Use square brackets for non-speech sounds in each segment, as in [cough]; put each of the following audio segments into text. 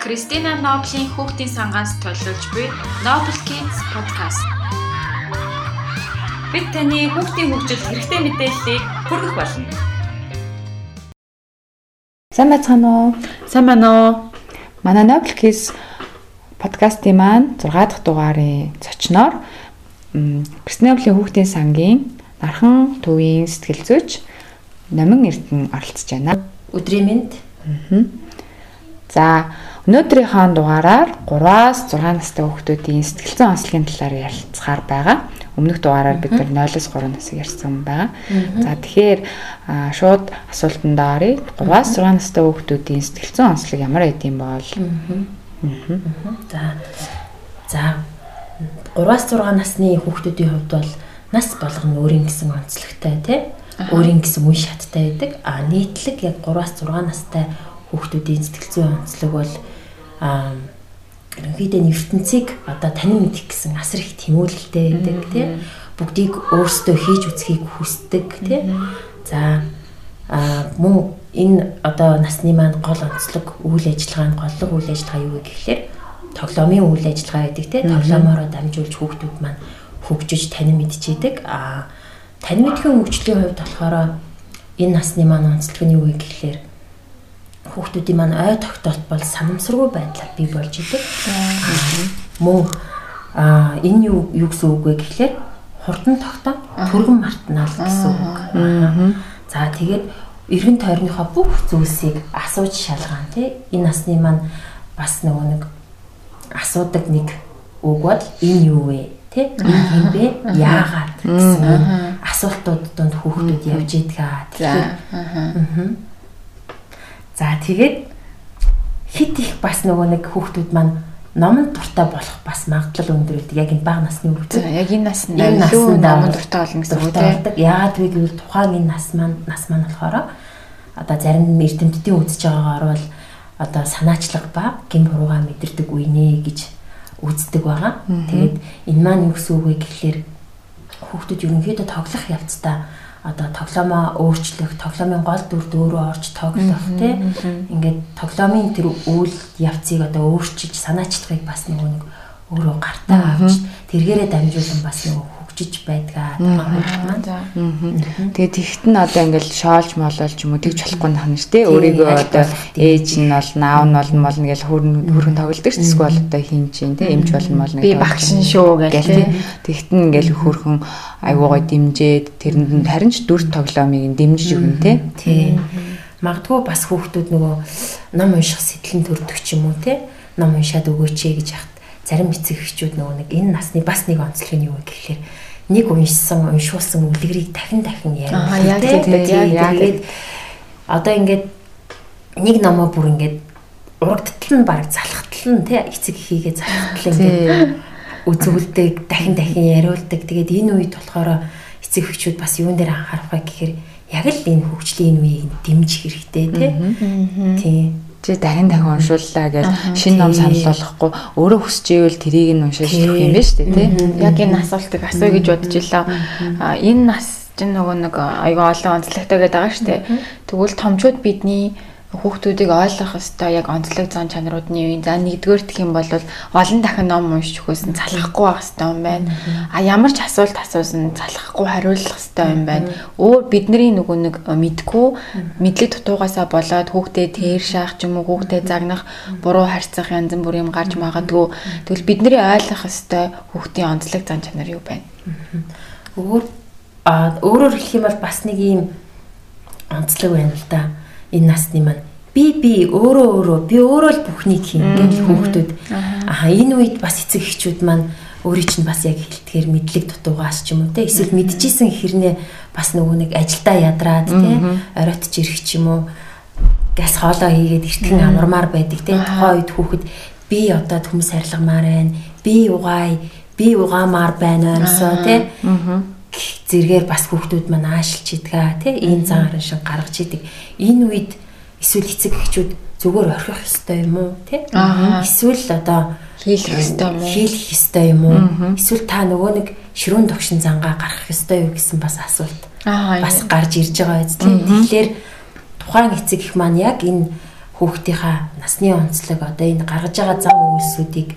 Кристина Ноблийн хүүхдийн сангаас төлөвлөж буй Noble Kids podcast. Бид таны хүүхдийн хөгжилд хэрэгтэй мэдээллийг хүргэх болно. Сайн байцгаана уу? Сайн байна уу? Манай Noble Kids подкастын маань 6 дахь дугаарын зочноор Кристинаблийн хүүхдийн сангийн нархан төвийн сэтгэл зүйч Номин Эрдэнэ оролцож байна. Өдрийн мэнд. За өнөөдрийнхөө дугаараар 3-аас 6 настай хүүхдүүдийн сэтгэл зүйн онцлогийн талаар ярилцахаар байгаа. Өмнөх дугаараар бид нар 0-аас 3 насыг ярьсан байгаа. За тэгэхээр шууд асуултанд оръё. 3-аас 6 настай хүүхдүүдийн сэтгэл зүйн онцлог ямар байдсан бол? За. За 3-аас 6 насны хүүхдүүдийн хувьд бол нас болгоно өөрийн гэсэн онцлогтой тий өөрийн гэсэн үе шаттай байдаг. А нийтлэг яг 3-аас 6 настай хүүхдүүдийн сэтгэл зүйн онцлог бол ерөнхийдөө ертөнцийг одоо танин мэдэх гэсэн асар их тэмүүлэлтэй байдаг тий. бүгдийг өөрсдөө хийж үзхийг хүсдэг тий. За мөн энэ одоо насны маань гол онцлог үйл ажиллагааны голлог үйл ажиллагаа юу вэ гэхлээр тоглоомын үйл ажиллагаа гэдэг тий. Тоглоомороо дамжуулж хүүхдүүд маань хөгжиж танин мэдчихэдэг. А тань мэдхийн хөгжлийн хувьд болохоор энэ насны маань онцлог нь юу вэ гэхлээр хүүхдүүдийн маань ой тогтоолт бол санамсаргүй байдлаар бий болж идэг. Мөн а энэ юу юу гэсэн үг вэ гэхлээр хурдан тогтоо түргэн мартнаал гэсэн үг. За тэгээд эргэн тойрныхоо бүх зүйлсийг асууж шалгаан тий. Энэ насны маань бас нөгөө нэг асуудаг нэг үг бол энэ юу вэ тий? Энэ юм бэ? Яагаад гэсэн асуултууд донд хүүхдүүд явж идэг аа. Тэгэхээр за тэгээд хит их бас нөгөө нэг хүүхдүүд маань номон дуртай болох бас магадлал өндөр байдаг. Яг энэ бага насны хүүхдүүд. Яг энэ наснд илүү номон дуртай болно гэсэн үг тийм. Яагаад вэ гэвэл тухайн энэ нас маань нас маань болохоор одоо зарим эрдэмтдийн үзэж байгаагаар бол одоо санаачлага ба гин бурууга мэдэрдэг үе нэ гэж үздэг байгаа. Тэгээд энэ маань юу гэсэн үг вэ гэхлээр хүүхдүүд ерөнхийдөө тоглох явцдаа одоо тоглоомоо өөрчлөх, тоглоомын гол дүрд өөрөө орж тоглох тийм ингээд тоглоомын тэр үйл явцыг одоо өөрчилж санаачлагыг бас нөгөө нэг өөрөө гартаа авч тэргээрээ дамжуулан бас нөгөө хөгжиж байдгаа маань. Тэгээд тэгт нь одоо ингээл шоолж мололж юм уу? Тэгж болохгүй нахна ш тий өөрийгөө одоо ээж нь бол наав нь болно болно гэж хөрн хөрн тоглолдог ш эсвэл одоо хин чинь тий эмч болно болно би багшин шүү гэж тий. тэгт нь ингээл хөрхөн айгуугаа дэмжээд тэрэнд нь харин ч дүр тоглоомыг дэмжиж өгнө тий. Тий. Магадгүй бас хүүхдүүд нөгөө ном унших сэтлэн төрдөг ч юм уу тий. Ном уншаад өгөөч гэж яхад. Зарим эцэг эхчүүд нөгөө нэг энэ насны бас нэг онцлог нь юу гэхээр нэг уншсан уншуулсан үлгэрийг дахин дахин ярих. Яг тэгээд одоо ингээд нэг номоо бүр ингээд урагдтал нь баг залхтал нь тий эцэг хийгээ залхтал ингээд үзүүлдэг дахин дахин яриулдаг. Тэгээд энэ үед болохоор эцэг эхчүүд бас юун дээр анхаарах вэ гэхээр яг л энэ хөгжлийн үеийг дэмжих хэрэгтэй тий. Тий чи дахин дахин уншууллаа гэж шинэ ном санал болгохгүй өөрөө хүсэж ивэл тэрийг нь уншиж өгөх юм байна шүү дээ тий. Яг энэ асуултыг асууя гэж бодож илаа. Энэ нас чинь нөгөө нэг аюу олон онцлогтой гэдэг байгаа шүү дээ. Тэгвэл томчууд бидний хүүхдүүдийг ойлгох хэвээр яг онцлог зан чанаруудны үеийн. За нэгдүгээр гэх юм бол олон дахин ном уншиж өгөөсөн залхахгүй байх хэвээр юм байна. А ямар ч асуулт асуусан залхахгүй хариулах хэвээр юм байна. Өөр бидний нөгөө нэг мэдгүй мэдлэг дутуугаасаа болоод хүүхдээ тэр шаах ч юм уу хүүхдээ загнах буруу харьцах янз бүрийн юм гарч магадгүй. Тэгвэл бидний ойлгох хэвээр хүүхдийн онцлог зан чанар юу байна? Өөр а өөрөөр хэлэх юм бол бас нэг юм онцлог байна л да энэ насны маань. Би би өөрөө өөрөө би өөрөө л бүхнийг хийн гэж хүүхдүүд аа энэ үед бас эцэг эхчүүд маань өөрийн чинь бас яг хэлтгэхэр мэдлэг дутуугаас ч юм уу те эсвэл мэдчихсэн хэрнээ бас нөгөө нэг ажилдаа ядраад те оройтж ирэх ч юм уу газ хоолоо хийгээд эртгэн амармаар байдаг те. Тухайн үед хүүхэд би одоо хүмүүс арилгамаар байна би угаая би угаамаар байна өмсөө те зэргээр бас хүүхдүүд маань аашилж идгээ тий? Энэ зан арын шин гаргаж идэг энэ үед эсвэл эцэг эхчүүд зүгээр орхих ёстой юм уу тий? Эсвэл одоо хийх ёстой юм уу? хийх ёстой юм уу? Эсвэл та нөгөө нэг ширүүн тогшин зангаа гаргах ёстой юу гэсэн бас асуулт бас гарч ирж байгаа биз тий? Тэгэхээр тухайн эцэг их маань яг энэ хүүхдийнхаа насны онцлог одоо энэ гаргаж байгаа зам үйлсүүдийг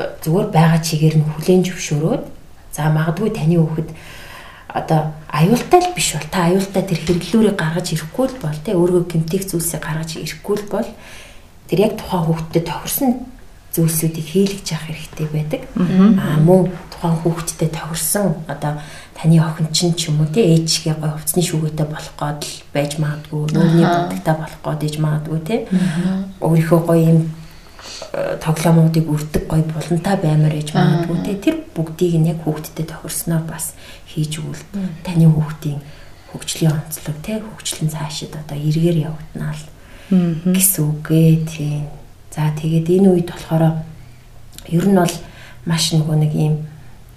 э, зүгээр байгаа чигээр нь хүлээн зөвшөөрөөд за магадгүй таны хүүхэд одоо аюултай л биш бол та аюултай тэр хэрэглүүрийг гаргаж ирэхгүй л бол тэ өөргөө гэмтэх зүйлсийг гаргаж ирэхгүй л бол тэр яг тухайн хүүхдэд тохирсон зүйлсүүдийг хийлгэж явах хэрэгтэй байдаг. Аа мөн тухайн хүүхдэд тохирсон одоо таны охин чинь ч юм уу тий ээжгээ гой хувцсны шүүгээтэй болох гээд л байж магадгүй нүүрний бодогтой болох гээд ээж магадгүй тий өөрийнхөө гой юм э, тоглоомуудыг үрдэг гой булантай баймаар ээж магадгүй тий тэр бүгдийг нь яг хүүхдэд тохирсноор бас хийж өгвөл таны хүүхдийн хөгжлийн онцлог тий хөгжлөн цаашид одоо эргээр явагдана л гэсэн үгээ тий За тэгээд энэ үед болохоор ер нь бол маш нөгөө нэг ийм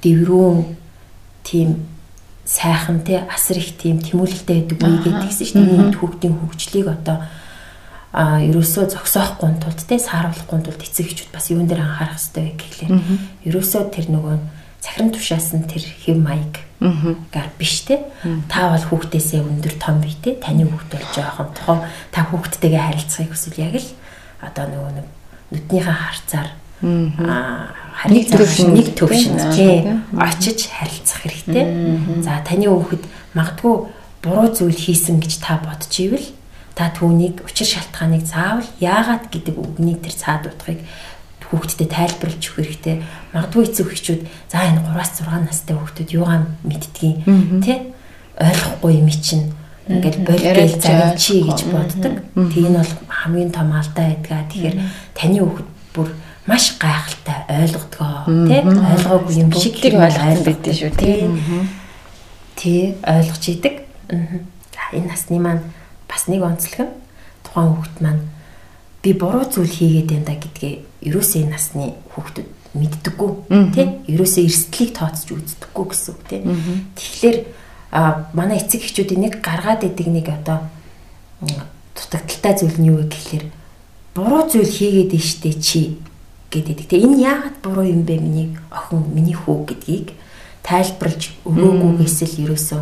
дэврүүн тийм сайхан те асар их тийм тэмүүлэлтэй байдаг үе гэдгийгсэн шүү дээ. Хүүхдийн хөгжлийг одоо а ерөөсөө зогсоохгүй тулд те сааруулахгүй тулд эцэг эхчүүд бас юун дээр анхаарах хэрэгтэй вэ гэхлээр. Ерөөсөө тэр нөгөө захиран тушаас нь тэр хэв маяг гар биш те. Та бол хүүхдээсээ өндөр том бий те. Таны хүүхд бол жоохон тухайн та хүүхдтэйгээ харилцахыг хүсвэл яг л одоо нөгөө нэг нүднийхээ харцаар аа нэг төвшин нэг төвшин тий. очиж харилцах хэрэгтэй. За таны хүүхэд магадгүй буруу зүйл хийсэн гэж та бодож ивэл та түүнийг учир шалтгааныг заавал яагаад гэдэг үгнийг тэр цаад утгыг хүүхдэд тайлбарлаж өгөх хэрэгтэй. Магадгүй эцэг эхчүүд за энэ 3-6 настай хүүхдүүд юугаа мэддгийг? Тий ойлгохгүй юм чинь. Ингээл болгээл загичи гэж боддог. Тийм нь бол хамгийн том алдаа байдгаа. Тэгэхээр таны хүүхэд бүр маш гайхалтай ойлгодгоо. Тий ойлгоогүй юм шиг тэр ойлгох байдаг. шүү тий. Тий ойлгож идэг. За энэ насны маань бас нэг онцлог нь тухайн хүүхэд маань би буруу зүйл хийгээд байна да гэдгээ ерөөсөө энэ насны хүүхдүүд мэддэггүй тий? Ерөөсөө эрсдлийг тооцож үздэггүй гэсэн үг тий. Тэгэхээр манай эцэг эхчүүдийн нэг гаргаад идэг нэг одоо дутагдaltaй зүйл нь юу вэ гэхэлэр буруу зүйл хийгээд штэ чи гэдэг. Тэгээ энэ яагаад буруу юм бэ? Миний охин миний хүү гэдгийг тайлбарлаж өгөөгүйгээс л ерөөсөө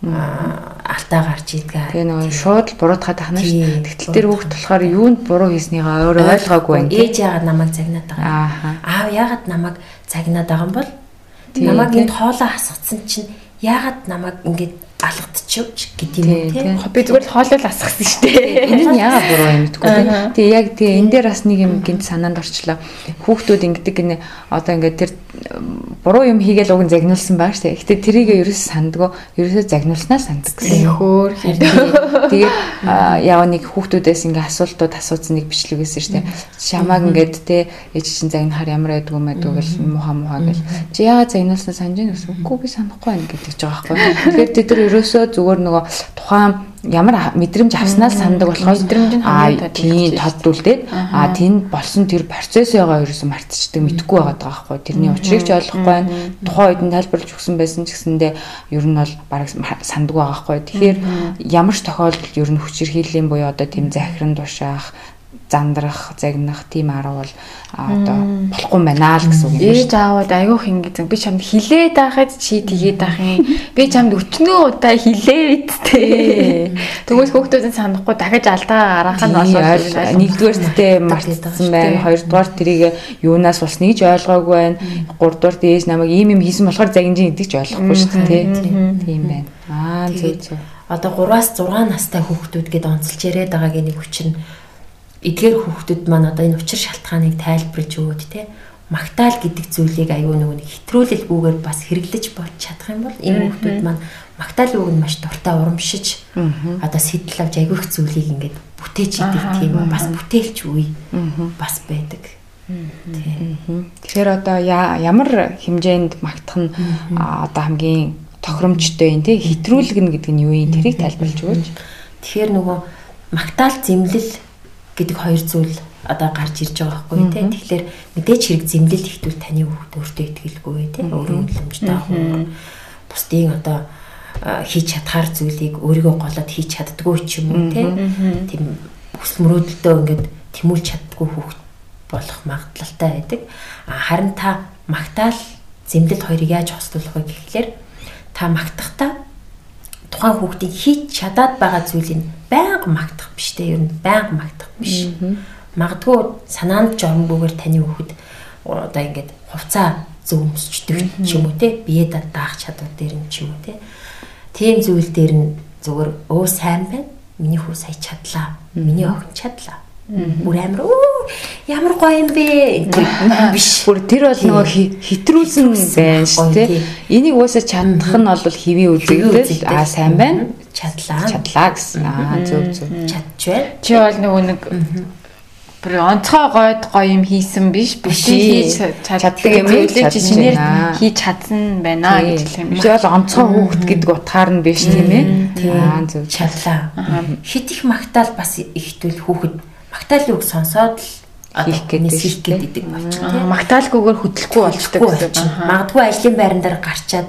алтаа гарч идэг. Тэгээ нөгөө шууд буруутгаад ахна шүү. Тэгтэл тэр хүүхд болохоор юунд буруу хийснийгаа өөрөө ойлгоогүй байна. Ээж яагаад намайг загнаад байгаа юм? Аав яагаад намайг загнаад байгаа юм бол намайг энд хоолоо хасгацсан чинь яагаад намайг ингэж алгадчихвч гэдэг юм тийм. Би зүгээр л хоолол асгасан шүү дээ. Энэ нь яагаад буруу юм гэдэггүй тийм. Тэгээ яг тэгээ энэ дээр бас нэг юм гинт санаанд орчлоо. Хүүхдүүд ингэдэг гинэ одоо ингээд тэр буруу юм хийгээл уг нь загнуулсан баа штэ. Гэтэ тэрийг ерөөс сандгүй ерөөсөө загнуулснаа санддаг гэсэн. Хөөр Тэгээд яа нэг хүүхдүүдээс ингээ асуултууд асуусан нэг бичлэг байсан штэ. Шамааг ингээд те ээж чинь загнахаар ямар байдг юм байдг гэл муха муха гэл. Чи яагаад загнуулсан санаж. Үгүй би санахгүй байна гэдэг ч байгаа байхгүй. Тэгэхээр тэд нар ерөөсөө зүгээр нөгөө тухайн ямар мэдрэмж авснаа л сандаг болохоос мэдрэмж нь хамгийн тийм тоддүүлдээд а тэнд болсон тэр процессыгаа ерөөсөө мартчихдаг мэдхгүй байгаад байгаа байхгүй. Тэрний учрыг ч ойлгохгүй байна. Тухайн үед нь тайлбарлаж өгсөн байсан ч гэсэндээ ер нь бол бараг санддаг байгаа байхгүй. Тэгэхээр ямар ч тохиолдолд ер нь хүчирхийллийн буюу одоо тийм захиран тушаах зандрах, загнах тийм арга бол одоо болохгүй байна л гэсэн үг юм байна. Ээж аавад айгүйх ингэдэг би чамд хилээд байхад чи тгээд ах юм. Би чамд өчнөө удаа хилээ биттэй. Тэгвэл хүүхдүүдэн санахгүй дахиж алдаа гаргах нь болов нэгдүгээр тээ мартсан байна. Хоёрдугаар тэрийг юунаас бас нэгж ойлгоогүй байна. Гуравдугаар ээж намайг ийм юм хийсэн болохоор загинжин гэдэг ч ойлгохгүй шүү дээ. Тийм байна. Аа зөв зөв. Одоо 3-аас 6 настай хүүхдүүд гээд онцолж яриад байгаагийн нэг хүчин эдгээр хүүхдүүд маань одоо энэ учир шалтгааныг тайлбарлаж өгөөд те магтаал гэдэг зүйлийг аюу нөгөө нэг хэтрүүлэлгүйгээр бас хэрэглэж болж чадах юм бол энэ хүүхдүүд маань магтаал үг нь маш дуртай урамшиж одоо сэтэл авч аюу их зүйлийг ингээд бүтээж идэг тийм бас бүтээлч үе бас байдаг. Тэгэхээр одоо ямар хэмжээнд магтах нь одоо хамгийн тохиромжтой юм те? Хэтрүүлгэн гэдэг нь юу юм? Тэрийг тайлбарлаж өгөөч. Тэгэхээр нөгөө магтаал зэмлэл гэдэг хоёр зүйл одоо гарч ирж байгаа байхгүй тий. Тэгэхээр мэдээч хэрэг зэмлэл ихтүүл таны хүүхд өөртөө итгэлгүй тий. Өөрөө үнэлэмжтэй хүн бусдын одоо хийж чадхаар зүйлийг өөрийгөө голоод хийж чаддгүй ч юм уу тий. Тийм хүсэл мөрөөдөлтөө ингээд тэмүүлж чаддгүй хүүхд болох магадлалтай байдаг. Харин та магтаал зэмлэл хоёрыг яаж хослуулах вэ гэхлээр та магтахдаа тухайн хүүхдийн хийж чадаад байгаа зүйлийг байнга магтах биш те ер нь байнга магтах биш. Магадгүй санаанд жормгүйгээр таны хүүхэд одоо ингээд хувцаа зөв өмсчдөг ч юм уу те бие даах чадвар дээр нь ч юм уу те. Тийм зүйл дээр нь зүгээр өө сайн байна. Миний хүү сая чадлаа. Миний охин чадлаа Бүр амар оо ямар гоё юм бэ? [laughs] Биш. Бүр тэр бол нөгөө хитрүүлсэн байна шүү дээ. Энийг уусаа чадах нь бол хэвийн үзэгдэл аа сайн байна. Чадлаа. Чадлаа гэсэн. Аа зөв зөв. Байна. Чи бол нөгөө нэг бүр онцгой гойд гоё юм хийсэн биш биш. Хийж чаддаг юм үлээж шинээр хийж чадсан байна гэж хэлэх юм биш бол онцгой хүүхэд гэдэг утгаар нь биш тийм ээ. Аа зөв чадлаа. хит их магтаал бас ихтэл хүүхэд магтаалын үг сонсоод л хийх гэдэг гэдэг болчихно. Магтаалгүйгээр хөдлөхгүй болчтой гэсэн. Магадгүй ажлын байран дээр гарчаад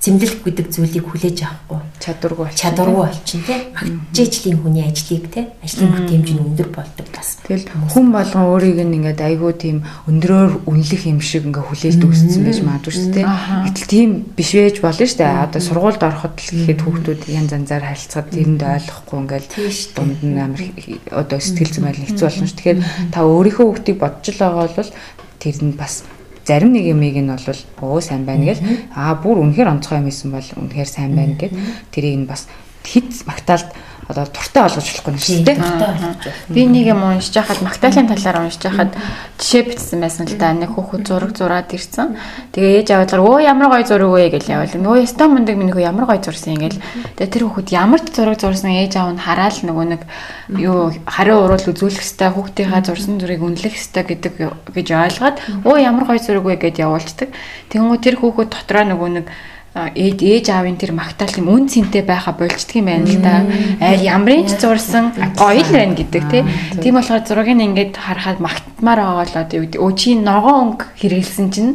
зэмлэлт гэдэг зүйлийг хүлээж авахгүй. чадваргүй чадваргүй болчин тий. Магтжээжлийн хүний ажлыг тий. Ажлын бүтээмж нь өндөр болдог бас. Тэгэл хүн болгон өөрийг нь ингээд айгүй тийм өндрөөр үнэлэх юм шиг ингээд хүлээлт өгсөн байж магадгүй шүү дээ. Гэтэл тийм биш байж болно шүү дээ. Одоо сургуульд ороход л гэхэд хүүхдүүд янз янзаар харилцаад тэрэнд ойлгохгүй ингээд дунд нь амар одоо сэтгэл зүйн байл хэцүү болно шүү. Тэгэхээр та өөрийнхөө хүүхдийг бодож л байгаа бол тэр нь бас зарим нэг юмыг нь бол өө сайн байна гэл. Аа бүр үнэхээр онцгой юм исэн бол үнэхээр сайн байна гэд. Тэрийг нь бас хит магтаалд одоо туртай болгож болохгүй шүү дээ. Би нэг юм уншиж хахад магтаалын талаар уншиж хахад жишээ бичсэн байсан л да. Нэг хүүхэд зураг зураад ирсэн. Тэгээ ээж аваад өө ямар гоё зураг вэ гэж явал. Нөгөө ястаа мундаг минь хөө ямар гоё зурсан ингээл. Тэгээ тэр хүүхэд ямар ч зураг зурсан ээж аав нь хараад нөгөө нэг юу хариу уруул үзүүлэх хэвээр хүүхдийнхаа зурсан зургийг үнэлэх хэвээр гэдэг гэж ойлгоод өө ямар гоё зураг вэ гэд явуулцдаг. Тэгвэл тэр хүүхэд дотроо нөгөө нэг ээж ээж аавын тэр магтаал юм үн цэнтэй байха болчдөг юм байна л да. Айл ямрын ч зурсан гоё л байна гэдэг тийм болохоор зургийг ингээд харахад магтмаар байгаа л одоо юу гэдэг чи ногоон өнгө хэрэгэлсэн чинь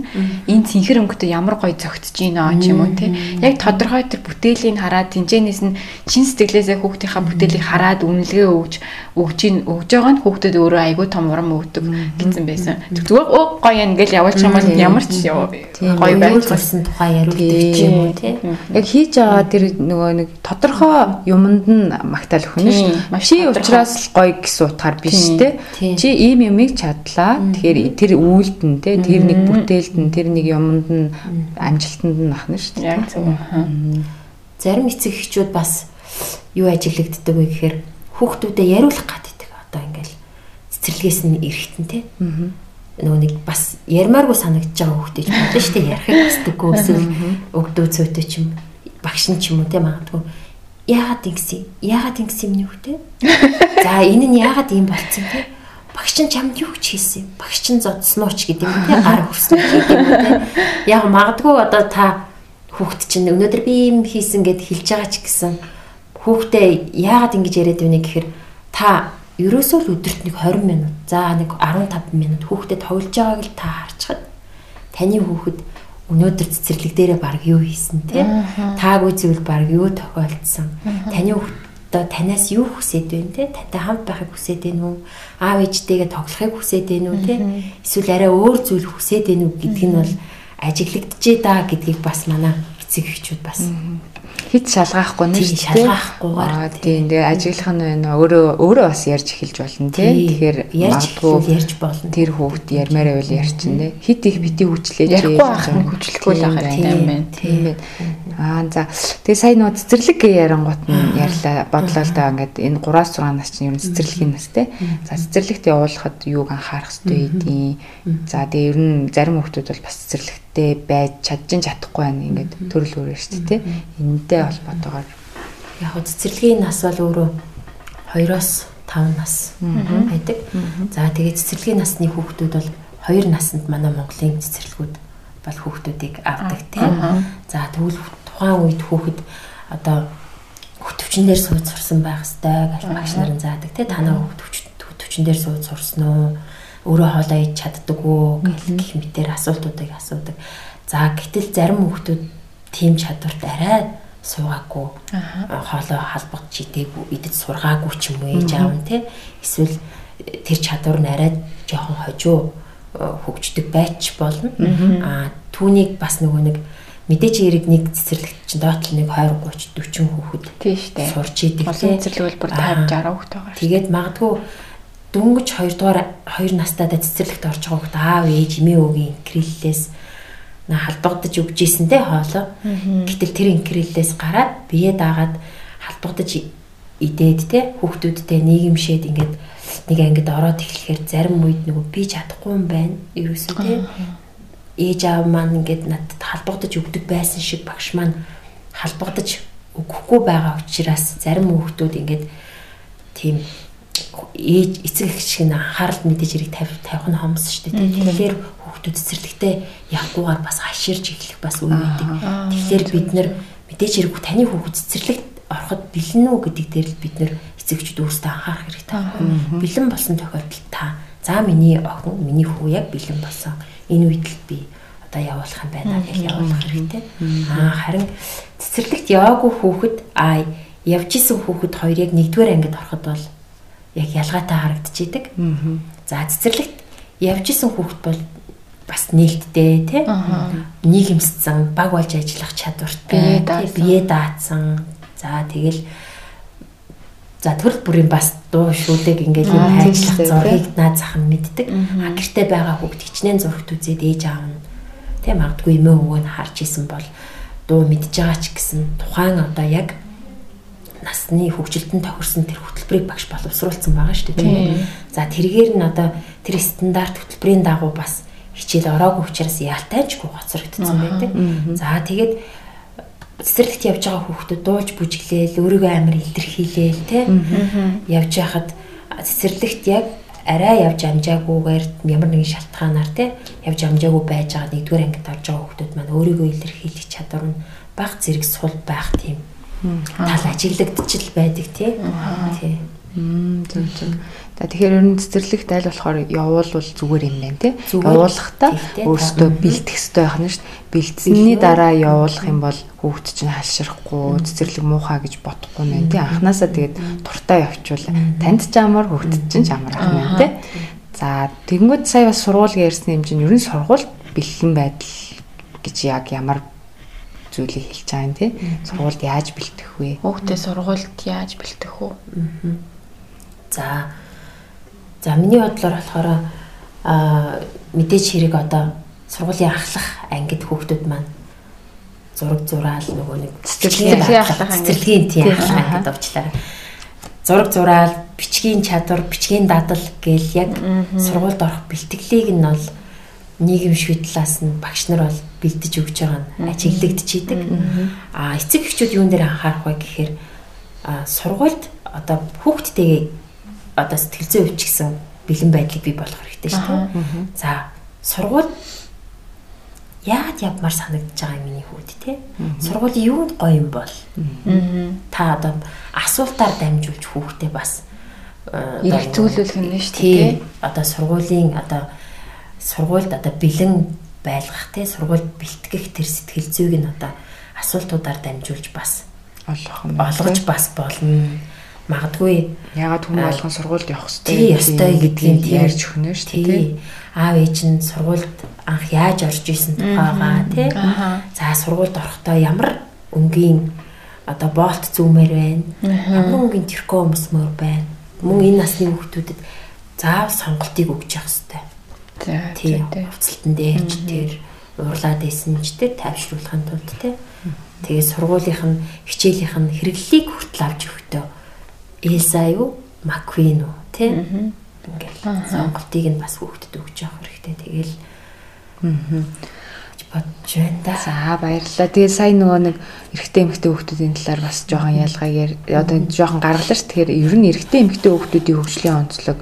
энэ цэнхэр өнгөтэй ямар гоё зөгтөж гинэ ч юм уу те. Яг тодорхой тэр бүтээлийн хараад тэнцэнээс нь чин сэтгэлээсээ хүүхдийнхаа бүтээлийг хараад үнэлгээ өгж өгж ин өгж байгаа нь хүүхдэд өөрөө айгүй том урам өгдөг гэсэн байсан. Зүгээр оо гоё юм ингээл явуулчих юм бол ямар ч гоё байх тухай яриулдаг юм уу тий. Яг хийж байгаа тэр нөгөө нэг тодорхой юмд нь магтаал өхнө шүү. Чи учраас л гоё гэсэн утгаар биш тий. Чи ийм юмыг чадлаа. Тэгэхээр тэр үйлд нь тий тэр нэг бүтээлд нь тэр нэг юмд нь амжилтанд нь ахна шүү. Яг зөв. Зарим эцэг эхчүүд бас юу ажиглагддаг вэ гэхээр хүүхдүүдэд яриулах гаддаг. Одоо ингээл цэцэрлэгээс нь эрэхтэн тий. Аа нөгөө нэг бас ярмааргүй санагдаж байгаа хүүхдэж болно шүү дээ. Ярихыг хүсдэггүй эсвэл өгдөө цөөтэй ч юм багш нь ч юм уу те магадгүй. Яагаад ингэсэн яагаад ингэсэн юм нүхтэй за энэ нь яагаад ийм болцсон те? Багш нь чамд юу ч хийсэн? Багш нь зодсноо ч гэдэг юм те? Гар хөрсөн гэдэг юм те? Яг магадгүй одоо та хүүхд чинь өнөөдөр би ийм хийсэн гэд хэлж байгаа ч гэсэн хүүхдээ яагаад ингэж яриад байна гэхээр та ерөөсөө л өдөрт нэг 20 минут за нэг 15 минут хүүхдэд тоглож байгааг л та харчихад таны хүүхэд өнөөдөр цэцэрлэг дээрээ баг юу хийсэн те? Таагүй зүйл баг юу тохиолдсон? Таны хүүхдээ танаас юу хүсэж байна те? Тантай хамт байхыг хүсэж байна уу аав ээжтэйгээ тоглохыг хүсэж байна уу те эсвэл арай өөр зүйл хүсэж байна уу гэдг нь бол ажиглагдчихэ да гэдгийг бас манай эцэг эхчүүд бас хит шалгаахгүй нэ тийм шалгаахгүйгээр тийм. тэгээ ажиглах нь байна өөрөө өөрөө бас ярьж эхэлж болно тийм тэгэхээр магадгүй ярьж болно. тэр хүүхд ярмаар байвал ярьчин тийм хит их бити хүчлээж ярихгүй ах нь хүчлэхгүй л ах юм байна тийм байна аа за. Тэгээ сая нөө цэцэрлэг ярангуут нь ярьлаа. Бодлоо л да ингээд энэ 3-6 нас чинь ер нь цэцэрлэгийн нас тийм за цэцэрлэгт явуулахад юуг анхаарах хэрэгтэй юм за тэгээ ер нь зарим хүүхдүүд бол бас цэцэрлэгтээ байж чадчих чадахгүй байна ингээд төрөл өөрөөр шүү дээ тийм энэтэй холбоотойгоор. Яг цэцэрлэгийн нас бол өөрөө 2-оос 5 нас байдаг. За тэгээд цэцэрлэгийн насны хүүхдүүд бол 2 наснд манай Монголын цэцэрлэгүүд бол хүүхдүүдийг авдаг тийм. За тэгвэл тухайн үед хүүхэд одоо хөтөвчн дээр сууж сурсан байх хэвээр гэж багш нарын заадаг тий танаа хөтөвчн дээр сууж сурсан уу өөрөө хоолоо иж чаддаг уу гэх мэтээр асуултуудыг асуудаг. За гэтэл зарим хүүхдүүд тийм чадварт арай суугаагүй хоолоо халбагч чидээгүй идэж сургаагүй ч юм уу ээж аав нь тий эсвэл тэр чадвар нь арай жоохон хожуу хөгждөг байж болно. Аа түүнийг бас нөгөө нэг мэдээж эрэг нэг цэцэрлэгт чинь доотлол нэг 20 30 40 хүүхэд Тийм шүү дээ. сурч идэг Олон цэцэрлэг бүр 50 60 хүүхэд байгаа. Тэгээд магадгүй дөнгөж 2 дугаар 2 настайдаа цэцэрлэгт орж байгаа хүүхэд аав ээж эмээ өвгийн инкриллээс на халбагдаж өгч ийсэн те хоолоо. Гэтэл тэр инкриллээс гараад бие даагаад халбагдаж идээд те хүүхдүүдтэй нийгэмшээд ингээд нэг ангид ороод эхлэхээр зарим үед нөгөө би чадахгүй юм байна. Ерөөсөө те ээж аав маань ингээд надад халбагдаж өгдөг байсан шиг багш маань халбагдаж өгөхгүй байгаа учраас зарим хүүхдүүд ингээд тийм ээж эцэг эх шиг н анхаарал мэдээж хэрэг тавь тавих нь хомс шүү дээ. Тэгэхээр хүүхдүүд цэцэрлэгтээ явахгүйгээр бас хаширж эхлэх бас үе үүдэг. Тэгэхээр бид нэр мэдээж хэрэг таны хүүхэд цэцэрлэгт ороход бэлэн үү гэдэг дээр л бид нэр эцэгчд өөрсдөө анхаарах хэрэгтэй. Бэлэн болсон тохиолдолд та за миний охин миний хүү яг бэлэн болсон. Энэ үед л би одоо явуулах юм байна гэж явуулах хэрэгтэй. Аа харин цэцэрлэгт яваагүй хүүхэд аа явж исэн хүүхэд хоёр яг нэгдүгээр ангид ороход бол яг ялгаатай харагдчихийдэг. За цэцэрлэгт явж исэн хүүхэд бол бас нээлттэй тий нийгэмссэн баг болж ажиллах чадвартай бие даацсан за тэгэл за төрөл бүрийн бас дуу шүлэг ингээд юм хайжлах зургийг наад зах нь мэддэг. А гэртээ байгаа хүүхд хичнээн зургт үзээд ээж аав нь тий магадгүй эмээ өвгөө нь харж исэн бол дуу мэдж байгаа ч гэсэн тухайн одоо яг насны хөгжилтөнд тохирсон тэр хөтөлбөрийг багш боловсруулсан байгаа шүү дээ. За тэргээр нь одоо тэр стандарт хөтөлбөрийн дагуу бас хичээл ороогүй учраас яалтайчгүй гоцрогдсон байдаг. За тэгээд цэцэрлэгт явж байгаа хүүхдүүд дуулж бүжиглээл өөрийгөө амар илэрхийлээл тийм явж яхад цэцэрлэгт яг арай явж амжаагүйгээр ямар нэгэн шалтгаанаар тийм явж амжаагүй байж байгаа нэгдүгээр ангид орж байгаа хүүхдүүд маань өөрийгөө илэрхийлэх чадвар нь баг зэрэг сул байх тийм тал ажиглагдчихл байдаг тий. Тий. Мм зөв зөв. Тэгэхээр ер нь цэцэрлэгт аль болохоор явуулвал зүгээр юм байна тий. Явуулахдаа өөртөө бэлтгэх хэрэгтэй байх нь шүү дээ. Бэлдсэний дараа явуулах юм бол хүүхд чинь халширахгүй, цэцэрлэг муухай гэж бодохгүй нэ тий. Анханасаа тэгээд дуртай явчвал танд ч амар хүүхд чинь ч амар ах нэ тий. За тэгэнгүүт сая бас сургууль ярьсан юм чинь ер нь сургууль бэлхэн байдал гэж яг ямар зүйлийг хэлж байгаа юм тий. Сургуульд яаж бэлтэх вэ? Хүүхдээ сургуульд яаж бэлтэх вэ? За. За миний бодлоор болохоор аа мэдээч хэрэг одоо сургуулийн ахлах ангид хүүхдүүд маань зураг зураал нөгөө нэг цэцэрлэгийн цэцэрлэгийн тийм ахлах ангид овчлаа. Зураг зураал, бичгийн чадвар, бичгийн дадал гээл яг сургуульд орох бэлтгэлийг нь бол нийгэм швед талаас нь багш нар бол бэлдэж өгч байгаа нь ажиглагдчихийдэг. А эцэг эхчүүд юун дээр анхаарах вэ гэхээр сургуульд одоо хүүхдтэйгээ одоо сэтгэл зүйн өвч гэсэн бэлэн байдлыг бий болгох хэрэгтэй шүү дээ. За сургууль яад явмаар санагдаж байгаа юм миний хүүд те. Сургуулийн юунд гоё юм бол та одоо асуултаар дамжуулж хүүхдээ бас эрг зүйлүүлэх нь шүү дээ. Одоо сургуулийн одоо сургуульд одоо бэлэн байлгах те сургуульд бэлтгэх тэр сэтгэл зүйг нь одоо асуултуудаар дамжуулж бас олох нь олгож бас болно. Магадгүй ягаад хүмүүс болгон сургуульд явах хэрэгтэй ёстой гэдгийг ярьж өгнө шүү дээ. Аав ээж нь сургуульд анх яаж орж исэн тухайгаа тий. За сургуульд орохдоо ямар өнгийн одоо болт зүүмээр байна. Ямар өнгийн тэркөө өмсмөр байна. Мөн энэ насны хүүхдүүдэд заав сонголтыг өгч явах хэрэгтэй. Тийм хувцалтан дээрч тэр уурлаад исэн ч тэр тайвшруулахын тулд тий. Тэгээ сургуулийнх нь хичээлийнх нь хэрэглэлийг хүртэл авч өгтөө. Элса юу? Маквин уу тий? Ингээл сонголтыг нь бас хүүхдэд өгч явах хэрэгтэй. Тэгэл бодож байна да. За баярлалаа. Тэгээд сая нөгөө нэг эрэгтэй эмэгтэй хүүхдүүдийн талаар бас жоохон ялгаагаар одоо жоохон гаргалаа ш. Тэгэхээр ер нь эрэгтэй эмэгтэй хүүхдүүдийн хөгжлийн онцлог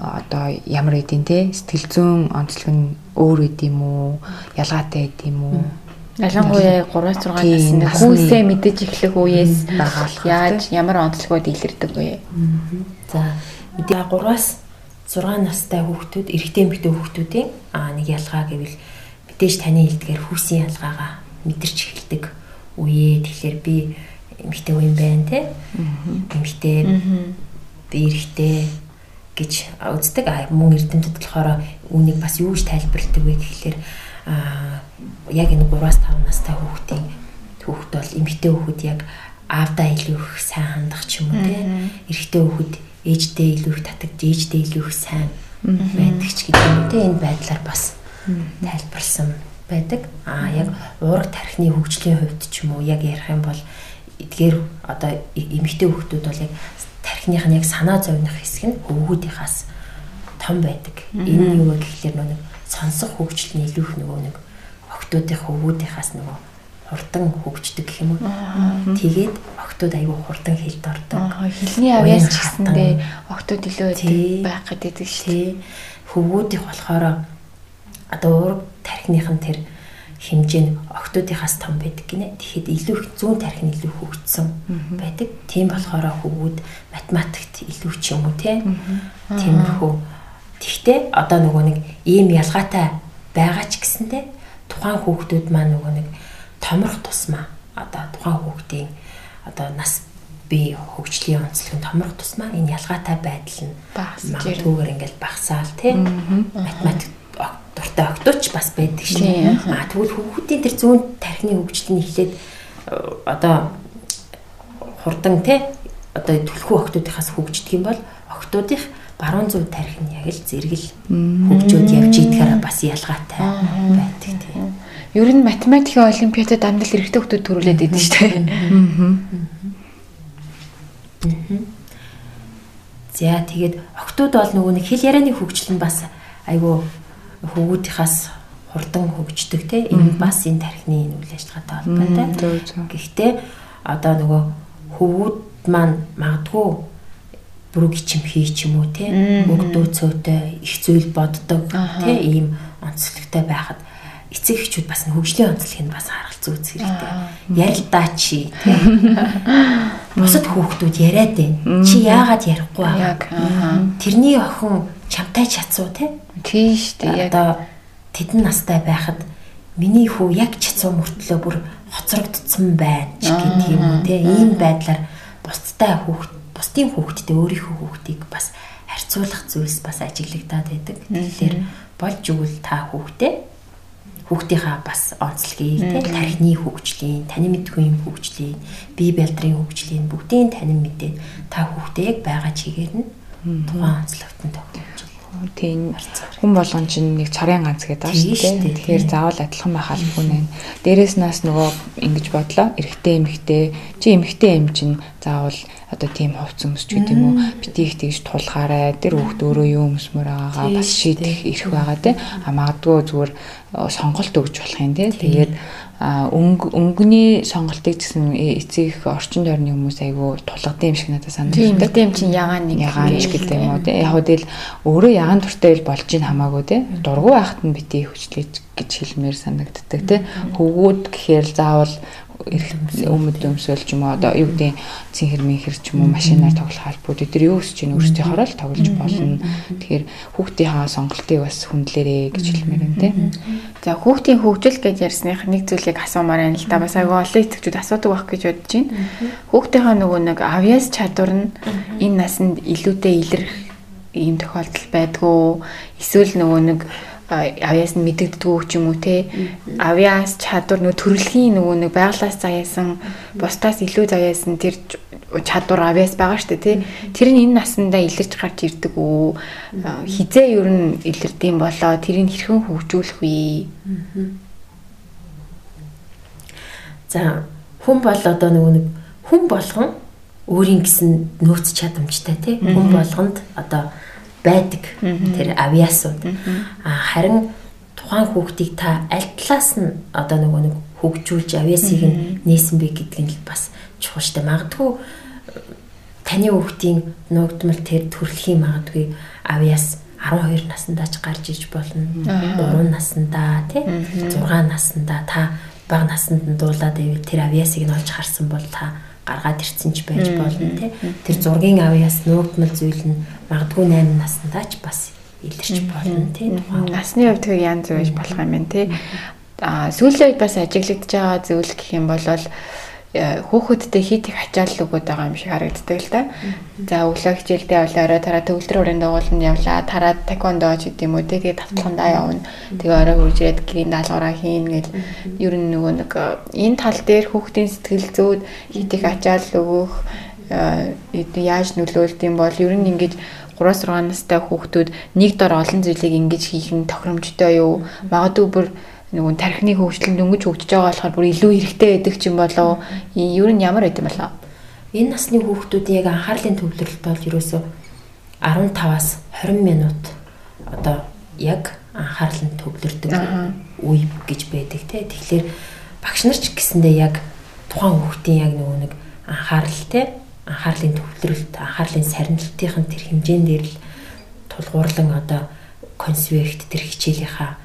одоо ямар эдийн те сэтгэл зүйн онцлог нь өөр үд юм уу? Ялгаатай эд юм уу? Ялангуяа 3-6 насны хүүсээ мэдэж эхлэх үеэс яаж ямар онцлогуд илэрдэг вэ? За мэдээ 3-аас 6 настай хүүхдүүд эрэгтэй эмэгтэй хүүхдүүдийн аа нэг ялгаа гэвэл мэдээж таны хэлдгээр хүүсийн ялгаагаа мэдэрч эхэлдэг үе. Тэгэхээр би эмэгтэй үе юм байна те. Эмэгтэй би эрэгтэй гэж үздэг. А мөн эрдэмтэд болохоор үүнийг бас юу гэж тайлбарладаг вэ гэхэлэр аа яг энэ 3-5 настай хүүхдийн хүүхд бол эмэгтэй хүүхэд яг аавдаа илүү их сайн хандах ч юм уу те эрэгтэй хүүхэд ээждээ илүү их татагд ээждээ илүү их сайн байдаг ч гэдэг юм те энэ байдлаар бас тайлбарлсан байдаг. Аа яг уурга тархины хөгжлийн хувьд ч юм уу яг ярих юм бол эдгээр одоо эмэгтэй хүүхдүүд бол яг тархиных нь яг санаа зовних хэсэг нь хөвгүүдийнхаас том байдаг. Энэ юу вэ гэхэлэр нэг сонсох хөгжил нь илүү их нөгөө нэг охтуудын хөвгүүдийнхаас нөгөө хурдан хөгждөг гэх юм уу. Тэгээд охтууд айгүй хурдан хэлд ордог. Хэлний авьяас ч гэсэндээ охтууд илүү байх гэдэг шүү дээ. Хөвгүүдийнх болохоор одоо уурга тархиных нь тэр хэмжээ нь октоодынхаас том байдаг гинэ. Тэгэхэд илүү их зүүн тархи нь илүү хөгжсөн байдаг. Тийм болохоор хөвгүүд математикт илүү ч юм уу тийм тиймэрхүү. Тэгтээ одоо нөгөө нэг ийм ялгаатай байгаа ч гэсэндээ тухайн хүүхдүүд маань нөгөө нэг томрох тусмаа одоо тухайн хүүхдийн одоо нас би хөгжлийн онцлог нь томрох тусмаа энэ ялгаатай байдал нь магадгүйгээр ингээл багасаал тийм математик дуртай октооч бас байдаг шин. Аа тэгвэл хүүхдийн тэр зүүн тархины хөгжил нь эхлээд одоо хурдан те одоо түлхүү октоодынхаас хөгждөг юм бол октоодынх баруун зүүн тархи нь яг л зэрэгэл хөгжөөд явж идгээр бас ялгаатай байдаг тийм. Ер нь математикийн олимпиадад амдал эрэгтэй хүмүүс төрүүлээд идэв шүү дээ. За тэгээд октод бол нөгөө нэг хэл ярианы хөгжил нь бас айгүй хөвгүүдийнхаас хурдан хөгждөг те. Энэ бас энэ тархины үйл ажиллагаатай холбоотой. Гэхдээ одоо нөгөө хөвгүүд маань магадгүй бүрэг чим хий ч юм уу те өгдөө цөөтэй их зүйл боддог те. Ийм онцлогтой байхад эцэг эхчүүд бас хөгжлийн онцлогийг бас харгалзуу үзэх хэрэгтэй. Ярилдаа чи [laughs] бусад хүүхдүүд яриад байна. Чи яагаад ярихгүй байгаа? Тэрний охин чамтай чацуу те? Тийш дээ. Одоо тэдэн настай байхад миний хүү яг чацуу мөртлөө бүр хоцрогдсон байна ч гэдэг юм уу те? Ийм байдлаар бусдтай хүүхд бусдын хүүхдтэй өөрийнхөө хүүхдийг бас харьцуулах зүйлс бас ажиглагдаад байдаг. Тэгэхээр болж игэл та хүүхдээ хүүхдийнхаа бас онцлогийг тий тархины хөгжлийн, танин мэдгүй юм хөгжлийн, бие бэлдрийн хөгжлийн бүгдийн танин мэдээд та хүүхдээ яг байгаа чигээр нь тухайн онцлогтод тохиолж тийм. Хүн болгон чинь нэг цорын ганц гэдэг байна шүү дээ. Тэгэхээр заавал адилхан байх албагүй нэ. Дээрээс нас нөгөө ингэж бодлоо. Эрэгтэй эмэгтэй. Чи эмэгтэй юм чинь заавал одоо тийм хувц өмсч гэдэг юм уу? Битгийх тэгж тулгаарай тэр хүүхд өөрөө юу өмсмөр байгаагаа бас шийдэх эрх байгаа те а магадгүй зүгээр сонголт өгч болох юм те тэгээд өнгөний сонголтыг гэсэн эцэг орчин тойрны хүмүүс айгүй тулгадаг юм шиг надад санагдав. Тийм тийм чинь ягаан нэг ягаан ч гэдэг юм уу те яг хөө тэгэл өөрөө ягаан туртай ил болж ийн хамаагүй те дургу байхад нь битгий хүчлээж гэж хэлмээр санагддаг те хөвгүүд гэхээр заавал өмнөд өмсөөл ч юм уу одоо юу гэдэг цэнхэр мэнхэр ч юм уу машинаар тоглох албууд эдгээр юу өсч ийн өөрсдийнхоо л тоглож болно. Тэгэхээр хүүхдийнхаа сонголтыг бас хүндлээрээ гэж хэлмээр юм те. За хүүхдийн хөгжил гэж ярьсных нэг зүйлийг асуумаар байна л да. Бас айгүй олон эцэгчүүд асуудаг байх гэж бодож байна. Хүүхдийнхаа нөгөө нэг авьяас чадвар нь энэ насанд илүүтэй илэрх ийм тохиолдол байдгүй. Эсвэл нөгөө нэг авьяас нь мэдэгддгүү ч юм уу те? Авьяас чадвар нөгөө төрөлхийн нөгөө нэг байглаас заяасан бусдаас илүү заяасан тэр чадвар авьяас байгаа штэ тий Тэр нь энэ насандаа илэрч гарч ирдэг үү хизээ ер нь илэрдэм болоо. Тэрийг хэрхэн хөгжүүлэх вэ? За хүн бол одоо нөгөө нэг хүн болгон өөрийн гэсэн нөөц чадамжтай тий хүн болгонд одоо байдаг. Тэр авиасууд. Харин тухайн хүүхдийг та аль талаас нь одоо нөгөө нэг хөгжүүлж авиасыг нь нээсэн бэ гэдг нь бас чухал штэ. Магадгүй таны хүүхдийн нуугдмал тэр төрөлхийн магадгүй авиас 12 наснда ч гарч иж болно. 3 наснда тий 6 наснда та бага наснд нь дуулаад ивэл тэр авиасыг нь олж харсан бол та гаргаад ирсэн ч байж болно тий. Тэр зургийн авьяас нуугдмал зүйл нь магадгүй 8 наснда ч бас илэрч болно тий. Насны хувьд тэг янз байж болох юм байна тий. А сүүлийн үед бас ажиглагдж байгаа зүйл гэх юм бол хүүхэдтэй хит их ачаал өгöd байгаа юм шиг харагддаг л да. За өглөө хичээлдээ явлаа орой тараа төгөлдөр өрөөнд дагуулна явлаа. Тараа таквондо ч гэдэм үү тэгээ тавталхандаа явна. Тэгээ орой хурж ирээд гэрийн даалгавраа хийн гэл ер нь нөгөө нэг энэ тал дээр хүүхдийн сэтгэл зүйд хит их ачаал өгөх яаж нөлөөлд юм бол ер нь ингэж 3-6 настай хүүхдүүд нэг дор олон зүйлийг ингэж хийх нь тохиромжтой юу? Магадгүй бүр нөгөө тархины хөгжил дөнгөж хөгжиж байгаа болохоор бүр илүү хэрэгтэй байдаг ч юм болоо. Ер нь ямар байт юм болоо? Энэ насны хүүхдүүдийн яг анхаарлын төвлөрөлт бол ерөөсөө 15-аас 20 минут одоо яг анхаарал нь төвлөрдөг үе гэж байдаг те. Тэгэхээр багш нар ч гэсэндээ яг тухайн хүүхдийн яг нөгөө нэг анхаарал те анхаарлын төвлөрөлт анхаарлын сарнилтын тэр хэмжээнд дээр л тулгуурлан одоо конспект тэр хичээлийнхаа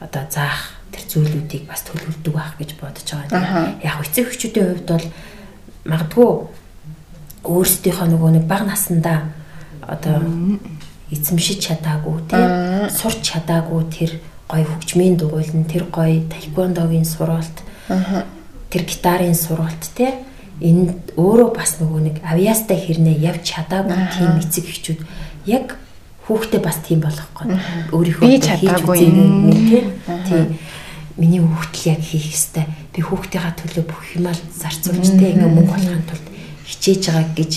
одоо заах тэр зүйлүүдийг бас төлөвлөдөг байх гэж бодож байгаа. Яг эцэг эхчүүдийн хувьд бол магадгүй өөрсдийнхөө нөгөө нэг бага насандаа одоо эзэмшиж чадаагүй тийм. Сурч чадаагүй тэр гой хөгжмийн дугуйлан тэр гой таеквондогийн сургалт тэр гитарын сургалт тийм. Энэ өөрөө бас нөгөө нэг авьяастай хэрнээ явж чадаагүй тийм эцэг эхчүүд яг хүүхдээ бас тийм болох гээд өөрийнхөө хийж үзээ тийм. Тийм миний хүүхдэл яг хийх ёстой. Би хүүхдийнхаа төлөө бүх юмаа зарцуулж тэ ингээ мөнгө болохын тулд хичээж байгаа гэж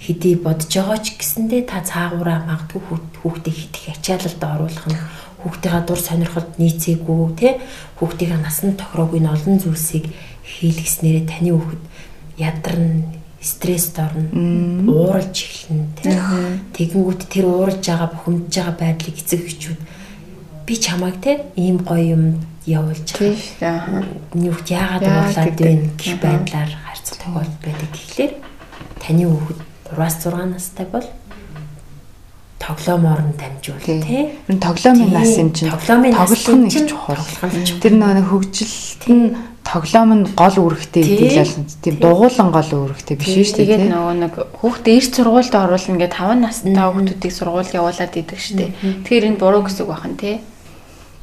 хэдий бодож байгаа ч гэсэндээ та цаагаараа магадгүй хүүхдээ хит их ачаалалд оруулах нь хүүхдийнхаа дур сонирхолд нийцээгүй тэ? Хүүхдийнхаа насанд тохироогүй н олон зүйлсийг хийлгэснээрээ таны хүүхэд ядарна стресст орно ууралж эхэлнэ тэ? Тэгэнгүүт тэр ууралж байгаа бухимдж байгаа байдлыг эцэг эхчүүд би чамайг те ийм гоё юм явуулж байгаа. Хүүхд яагаад уурлаад байна гэх байдлаар харьцал тохиол байдаг. Тэгэхээр таны хүүхэд 3-6 настай бол тоглоомоор нь дамжуул тий. Энэ тоглоомын нас юм чинь тоглох нь их чухал. Тэр нэг хөгжилт нь тоглоом нь гол үүрэгтэй гэдэг л тийм дугуулan гол үүрэгтэй биш шүү дээ. Тэгээд нөгөө нэг хүүхдээ эрт сургуульд оруулна гэдэг 5 настай хүүхдүүдийг сургууль явуулаад идэг шүү дээ. Тэгэхээр энэ буруу гэсэн үг байна тий.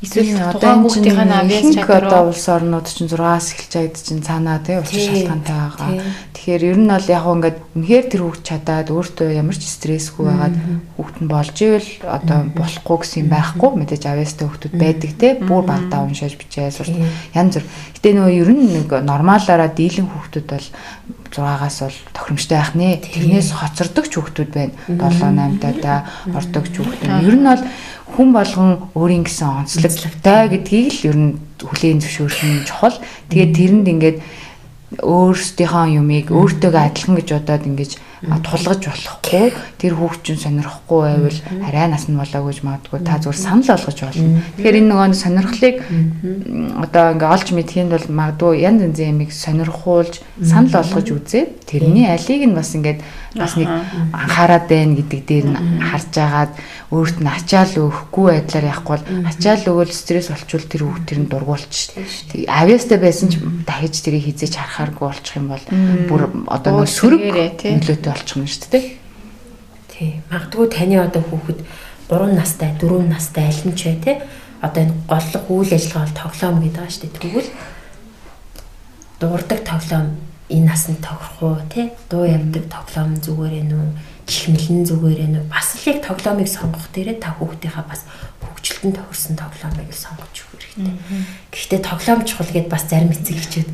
Эсвэл одоо хүүхдийн авиас чадвар одоо улс орнууд чинь 6-аас эхэлж байд чинь цаанаа тий учир шалтгаантай байгаа. Тэгэхээр ер нь бол яг ингээд үнэхээр тэр хүүхд чадаад өөртөө ямар ч стрессгүй байгаад хүүхд нь болж ивэл одоо болохгүй гэсэн юм байхгүй мэдээж авиастай хүүхдүүд байдаг тий бүр багтаа уншааж бичээ сурч янз бүр. Гэтэ нөгөө ер нь нэг нормалаараа дийлэн хүүхдүүд бол 6-аас бол тохиромжтой байх нэ. Тэрнээс хоцордог ч хүүхдүүд байна. 7 8 таа ордог ч хүүхдүүд. Ер нь бол хүн болгон өөрийн гэсэн онцлогтой гэдгийг л ер нь хүлээн зөвшөөрөх нь чухал. Тэгээд тэрэнд ингээд өөрсдийнхөө юмыг өөртөөгөө адилхан гэж бодоод ингэж тулгаж болохгүй тэр хүүхчин сонирхгүй байвал арай нас нь болоо гэж магадгүй. Та зүгээр санал болгож болно. Тэгэхээр энэ нөгөө сонирхлыг одоо ингээ олж мэдхийн бол магадгүй янз янзын юмыг сонирхуулж санал болгож үзээ. Тэрний алийг нь бас ингээд бас нэг анхаарад байна гэдэг дээр нь харж агаад өөрт нь ачаал өгөхгүй байдлаар явахгүй бол ачаал өгөөл стресс болчвол тэр хүүхд тэр нь дургуулч шүү дээ. Авьяастай байсан ч дахиж тэрийг хизээж харахааргүй болчих юм бол бүр одоо нэг сөрөг нөлөөтэй болчих юм шүү дээ. Тий. Магадгүй таны одоо хүүхэд 3 настай, 4 настай аль нь ч бай те. Одоо энэ голлох үйл ажиллагаа бол тоглоом гэдэг байгаа шүү дээ. Тэгвэл дуурдаг тоглоом энэ насанд тохирох уу те дуу ямдаг тоглоом зүгээр ээ нүү чихмэлэн зүгээр ээ нүү бас л яг тоглоомыг сонгох дээрээ та хүүхдийнхаа бас хөгжилтөнд тохирсон тоглоомыг сонгож өгөх хэрэгтэй. Гэхдээ тоглоом чухал гэдээ бас зарим эцэг эхчүүд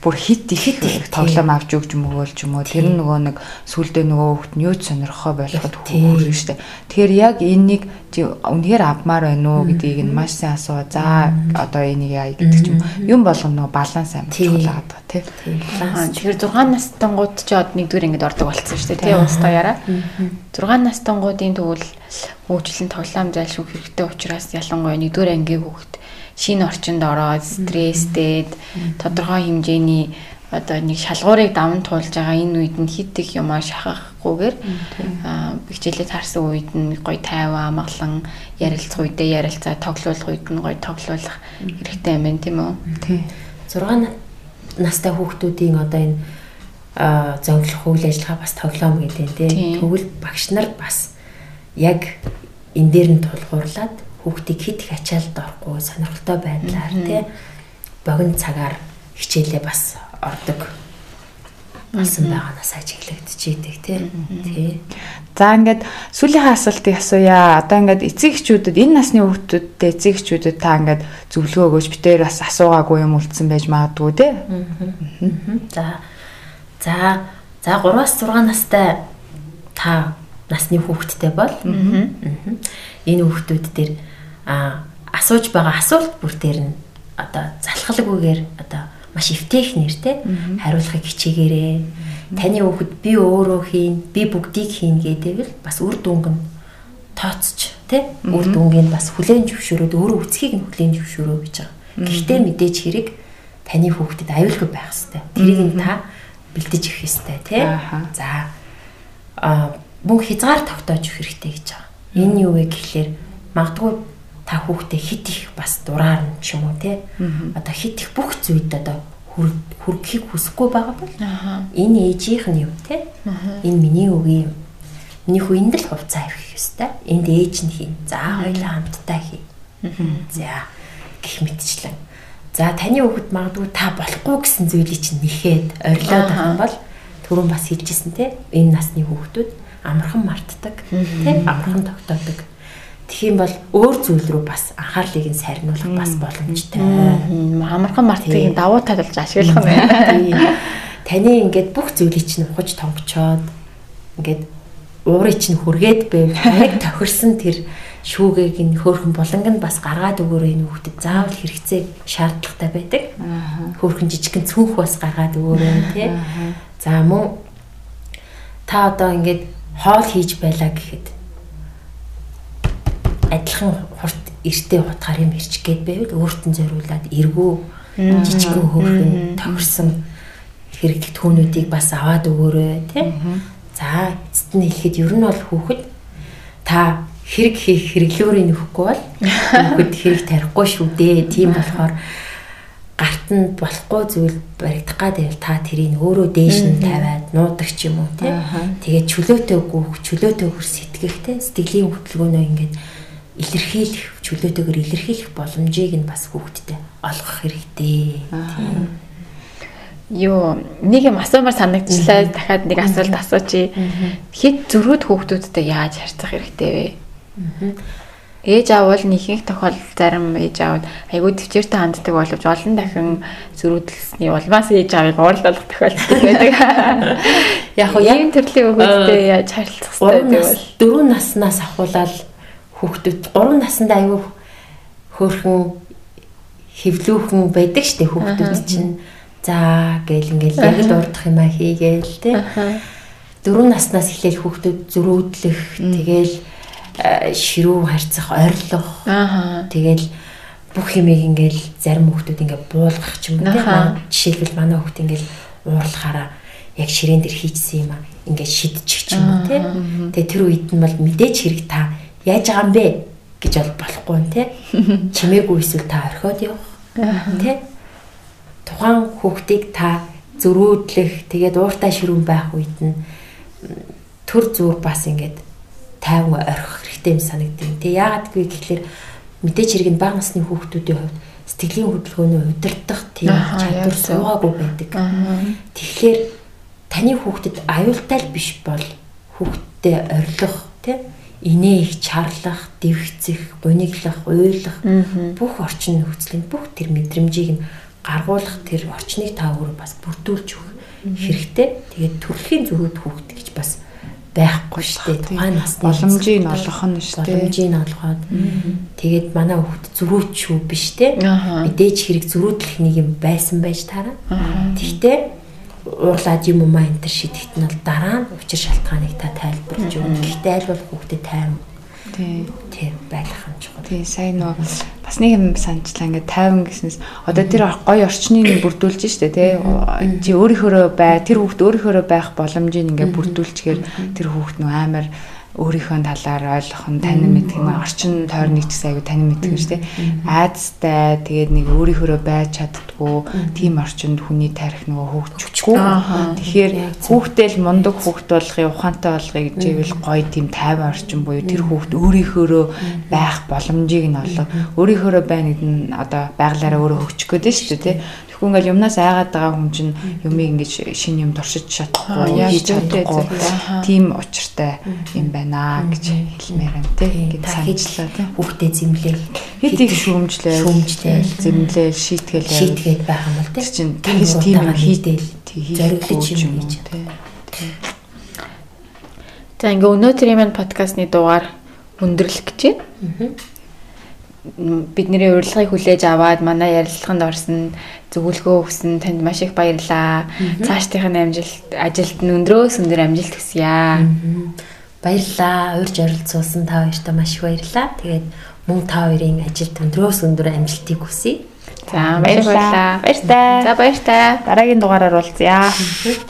бүр хит их тоглоом авч өгч мөгөөл ч юм уу. Тэр нөгөө нэг сүулдэ нөгөө хүүхд нь юу ч сонирхоо болоход хүүхд штэ. Тэгэхээр яг энийг үнэхээр авмаар байна уу гэдгийг нь маш сайн асуу за одоо энийг яа гэдэг ч юм юм болгоно нөгөө баланс чухал байгаа тий тэгэхээр 6 настангууд ч од нэгдүгээр ингэж ордог болцсон штэ тий устаа яраа 6 настангуудын тэгвэл хөгжлөн тоглоом зайлшгүй хэрэгтэй учраас ялангуяа нэгдүгээр ангийн хүүхд шинэ орчинд ороод стресстэйд тодорхой хэмжээний одоо нэг шалгуурыг даван туулж байгаа энэ үед нь хит их юмаа шахахгүйгээр хичээлээ таарсан үед нь гоё тайван амгалан ярилцах үедээ ярилцаа тоглуулах үед нь гоё тоглуулах хэрэгтэй юм байна тийм үү? Тий. 6 настай хүүхдүүдийн одоо энэ зөнгөлөх үйл ажиллагаа бас тоглоом гэдэг тийм. Тэгвэл багш нар бас яг энэ дээр нь тулгуурлаад хүүхдийг хит их ачаалд орохгүй сонирхолтой байдлаар тий богино цагаар хичээлээ бас ордог. Болсон байгаанаас ажиглагдчихийдэг тий. За ингээд сүүлийнхээ асуултыг асууя. Одоо ингээд эцэг эхчүүдэд энэ насны хүүхдүүдтэй эцэг эхчүүдэд та ингээд зөвлөгөө өгөөч битээр бас асуугаагүй юм үлдсэн байж магадгүй тий. За. За. За 3-аас 6 настай та насны хүүхэдтэй бол? Энэ хүүхдүүд дээр асууж байгаа асуулт бүр дээр нь одоо залхалгүйгээр одоо маш эвтэйх нэртэй хариулахыг хичээгээрээ таны хүүхэд би өөрөө хийн би бүгдийг хийн гэдэг л бас үр дүнг нь тооцч тий үр дүнгийн бас хүлээн зөвшөөрөөд өөрөө үцхийг нь хүлээн зөвшөөрөө гэж байгаа. Гэхдээ мэдээж хэрэг таны хүүхдэд аюулгүй байх хэрэгтэй. Тэрийг нь та бэлдэж өгөх хэрэгтэй тий. За а мөн хязгаар тогтоож өгөх хэрэгтэй гэж байгаа. Энэ юу вэ гэхлээр магадгүй та хүүхдээ хит их бас дураар нь ч юм уу те одоо хит их бүх зүйлд одоо хүргэхийг хүсэхгүй байгаа бол энэ ээжийнх нь юм те энэ миний үгийн юм. Миний хүү энд л хувцас авих ёстой энд ээж нь хийн. За хоёлаа хамтдаа хий за гэх мэтчлэн. За таны хүүхэд магадгүй та болохгүй гэсэн зүйлийг чинь нэхэд орилоод байгаа бол түрүүн бас хэлжсэн те энэ насны хүүхдүүд амархан мартдаг те амархан тогтоодог Юм бол өөр зүйл рүү бас анхаарлыг нь сарниулах бас боломжтой. Амархан мартыг давуу талж ашиглах юм байна. Таны ингээд бүх зүйлийг чинь ухаж тонгочоод ингээд уурыг чинь хүргээд байв. Яг тохирсон тэр шүүгийг нь хөөрхөн буланг нь бас гаргаад өгөөрэй энэ хүүхдэд заавал хэрэгцээ шаардлагатай байдаг. Хөөрхөн жижигхэн цүнх бас гаргаад өгөөрэй тий. За мөн та одоо ингээд хоол хийж байлаа гэхэд адилхан хурд эртээ утгаар юм ирч гээд байвал өөртөө зориулаад эргүү жижигхэн хөөрхөн тохирсон хэрэглэх түүнүүдийг бас аваад өгөөрэй тий. За эцэст нь хэлэхэд ер нь бол хүүхэд та хэрэг хийх хэрэглөөрийг нөхөхгүй бол хүүхэд хэрэг тарихгүй шүү дээ. Тийм болохоор гарт нь болохгүй зүйл баригдах гэдэг та тэрийг өөрөө дээш нь тавиад нуудаг ч юм уу тий. Тэгээд чөлөөтэй гүөх, чөлөөтэй хөр сэтгэхтэй сэтгэлийн хөтөлбөөнөө ингээд илэрхийлэх чөлөөтэйгээр илэрхийлэх боломжийг нь бас хүүхдэд олгох хэрэгтэй. Юу нэг юм асуумаар санагдчихлаа дахиад нэг асуулт асуучих. Хэд зөрүүд хүүхдүүдтэй яаж харьцах хэрэгтэй вэ? Ээж аав бол нэгэнх тохиолдолд зарим ээж аав айгүй төвчээртэй ханддаг боловч олон дахин зөрүүдлсний улмаас ээж аавыг уурлах тохиолдол байдаг. [laughs] Яг нь ийм төрлийн хүүхдтэй яаж харилцах хэрэгтэй вэ? Дөрөв наснаас ахуулаад хүүхдүүд 3 наснд аюу хөөрхөн хөвлүүхэн байдаг штеп хүүхдүүд чинь. за гээл ингээл яг л урдах юм а хийгээл те. 4 наснаас эхлээл хүүхдүүд зөрүүдлэх тэгэл ширүү харьцах ойрлох. Тэгэл бүх юмыг ингээл зарим хүүхдүүд ингээд буулгах ч юм уу те. Жишээлбэл манай хүүхд ингээл уурлахаараа яг ширээн дээр хийжсэн юм а ингээд шидчих ч юм уу те. Тэгээ тэр үед нь бол мэдээж хэрэг та яаж байгаа юм бэ? гэж бол болохгүй нэ тэ [laughs] чимээгүй эсвэл та орхиод явах. Тэ? Тухайн хүүхдийг та зөрөөдлөх тэгээд ууртай ширүүн байх үед нь төр зур бас ингээд тайван орхих хэрэгтэй юм санагдав. Тэг яагаад гэвэл гэхэлэр мэдээч хэрэг нь бага насны хүүхдүүдийн хувьд сэтгэлийн хөдөлгөөний удирдах тийм чадвар суугаагүй байдаг. Тэгэхээр таны хүүхдэд аюултай л биш бол хүүхдтэй орилох тийм инээ их чарлах, дэвхцэх, гуниглах, уйлах бүх орчин нөхцөлийн бүх тэр мэдрэмжийг нь гаргуулах тэр орчныг та өөрөө бас бүрдүүлж өгөх хэрэгтэй. Тэгээд төрөлхийн зөрүүд хүүхэд гэж бас байхгүй шүү дээ. Тухайн насны боломжийг нь олгох нь шүү дээ. Боломжийг нь олгоод тэгээд манай хүүхэд зөрүүч шүү биш те. Мэдээж хэрэг зөрүүдлэх нэг юм байсан байж таараа. Тэгтээ уурлаад юм уу энэ төр шидэхт нь бол дараа нь учир шалтгааныг та тайлбарлаж өгнө. Гэхдээ аль бол хүүхдэд тайван тий. тий байх юм чухал. Тий сайн нөө. Бас нэг юм санчлаа. Ингээд тайван гэснээс одоо тэр гоё орчныг бүрдүүлж штэ тий. Чи өөрийнхөө бай тэр хүүхд өөрийнхөө байх боломжийг ингээд бүрдүүлчихээр тэр хүүхд нөө амар өөрийнхөө талаар ойлгох нь танин мэдэх юм орчин тойрныг ч гэсэн танин мэдэх юм шүү дээ. Айдастай тэгээд нэг өөрийнхөө байж чаддгүй тийм орчинд хүний тарих нөгөө хөгжихгүй. Тэгэхээр хүүхдэл мундаг хүүхд болгоё, ухаантай болгоё гэж ивэл гоё тийм тайван орчин буюу тэр хүүхд өөрийнхөө байх боломжийг нь олго. Өөрийнхөө байна гэдэг нь одоо байглаараа өөрөө хөгжих гээд шүү дээ, Тэгэхгүй ингээл юмнаас айгаад байгаа хүн чинь юмыг ингэж шин юм туршиж чадахгүй, хийж чадахгүй. Тийм учиртай юм байна гэж хэлмээр юм тий. Ингээд санджлаа тий. Хүүхдээ зэмлээл Хэд их шүүмжлээ. шүүмжлээл зэмлээл, шийтгээл шийтгээд байх юм бол тий. чинь дахиж тийм юм хийдэл зориглож юм хийж. тий. За ингээ өнөөдрийн маань подкастны дугаар өндөрлөх гэж байна. Бидний урилгыг хүлээж аваад манай ярилцлаганд орсон зөвлөгөө өгсөн танд маш их баярлалаа. Цаашдынх нь амжилт ажилд нь өндрөөс өндөр амжилт хүсье. Баярлалаа. Урьж оролцуулсан та хоёртаа маш их баярлалаа. Тэгээд мөн та хоёрын ажилд өндрөөс өндөр амжилтыг хүсье. За баярлалаа. Баяртай. За баяртай. Дараагийн дугаараар уулзъя. [laughs]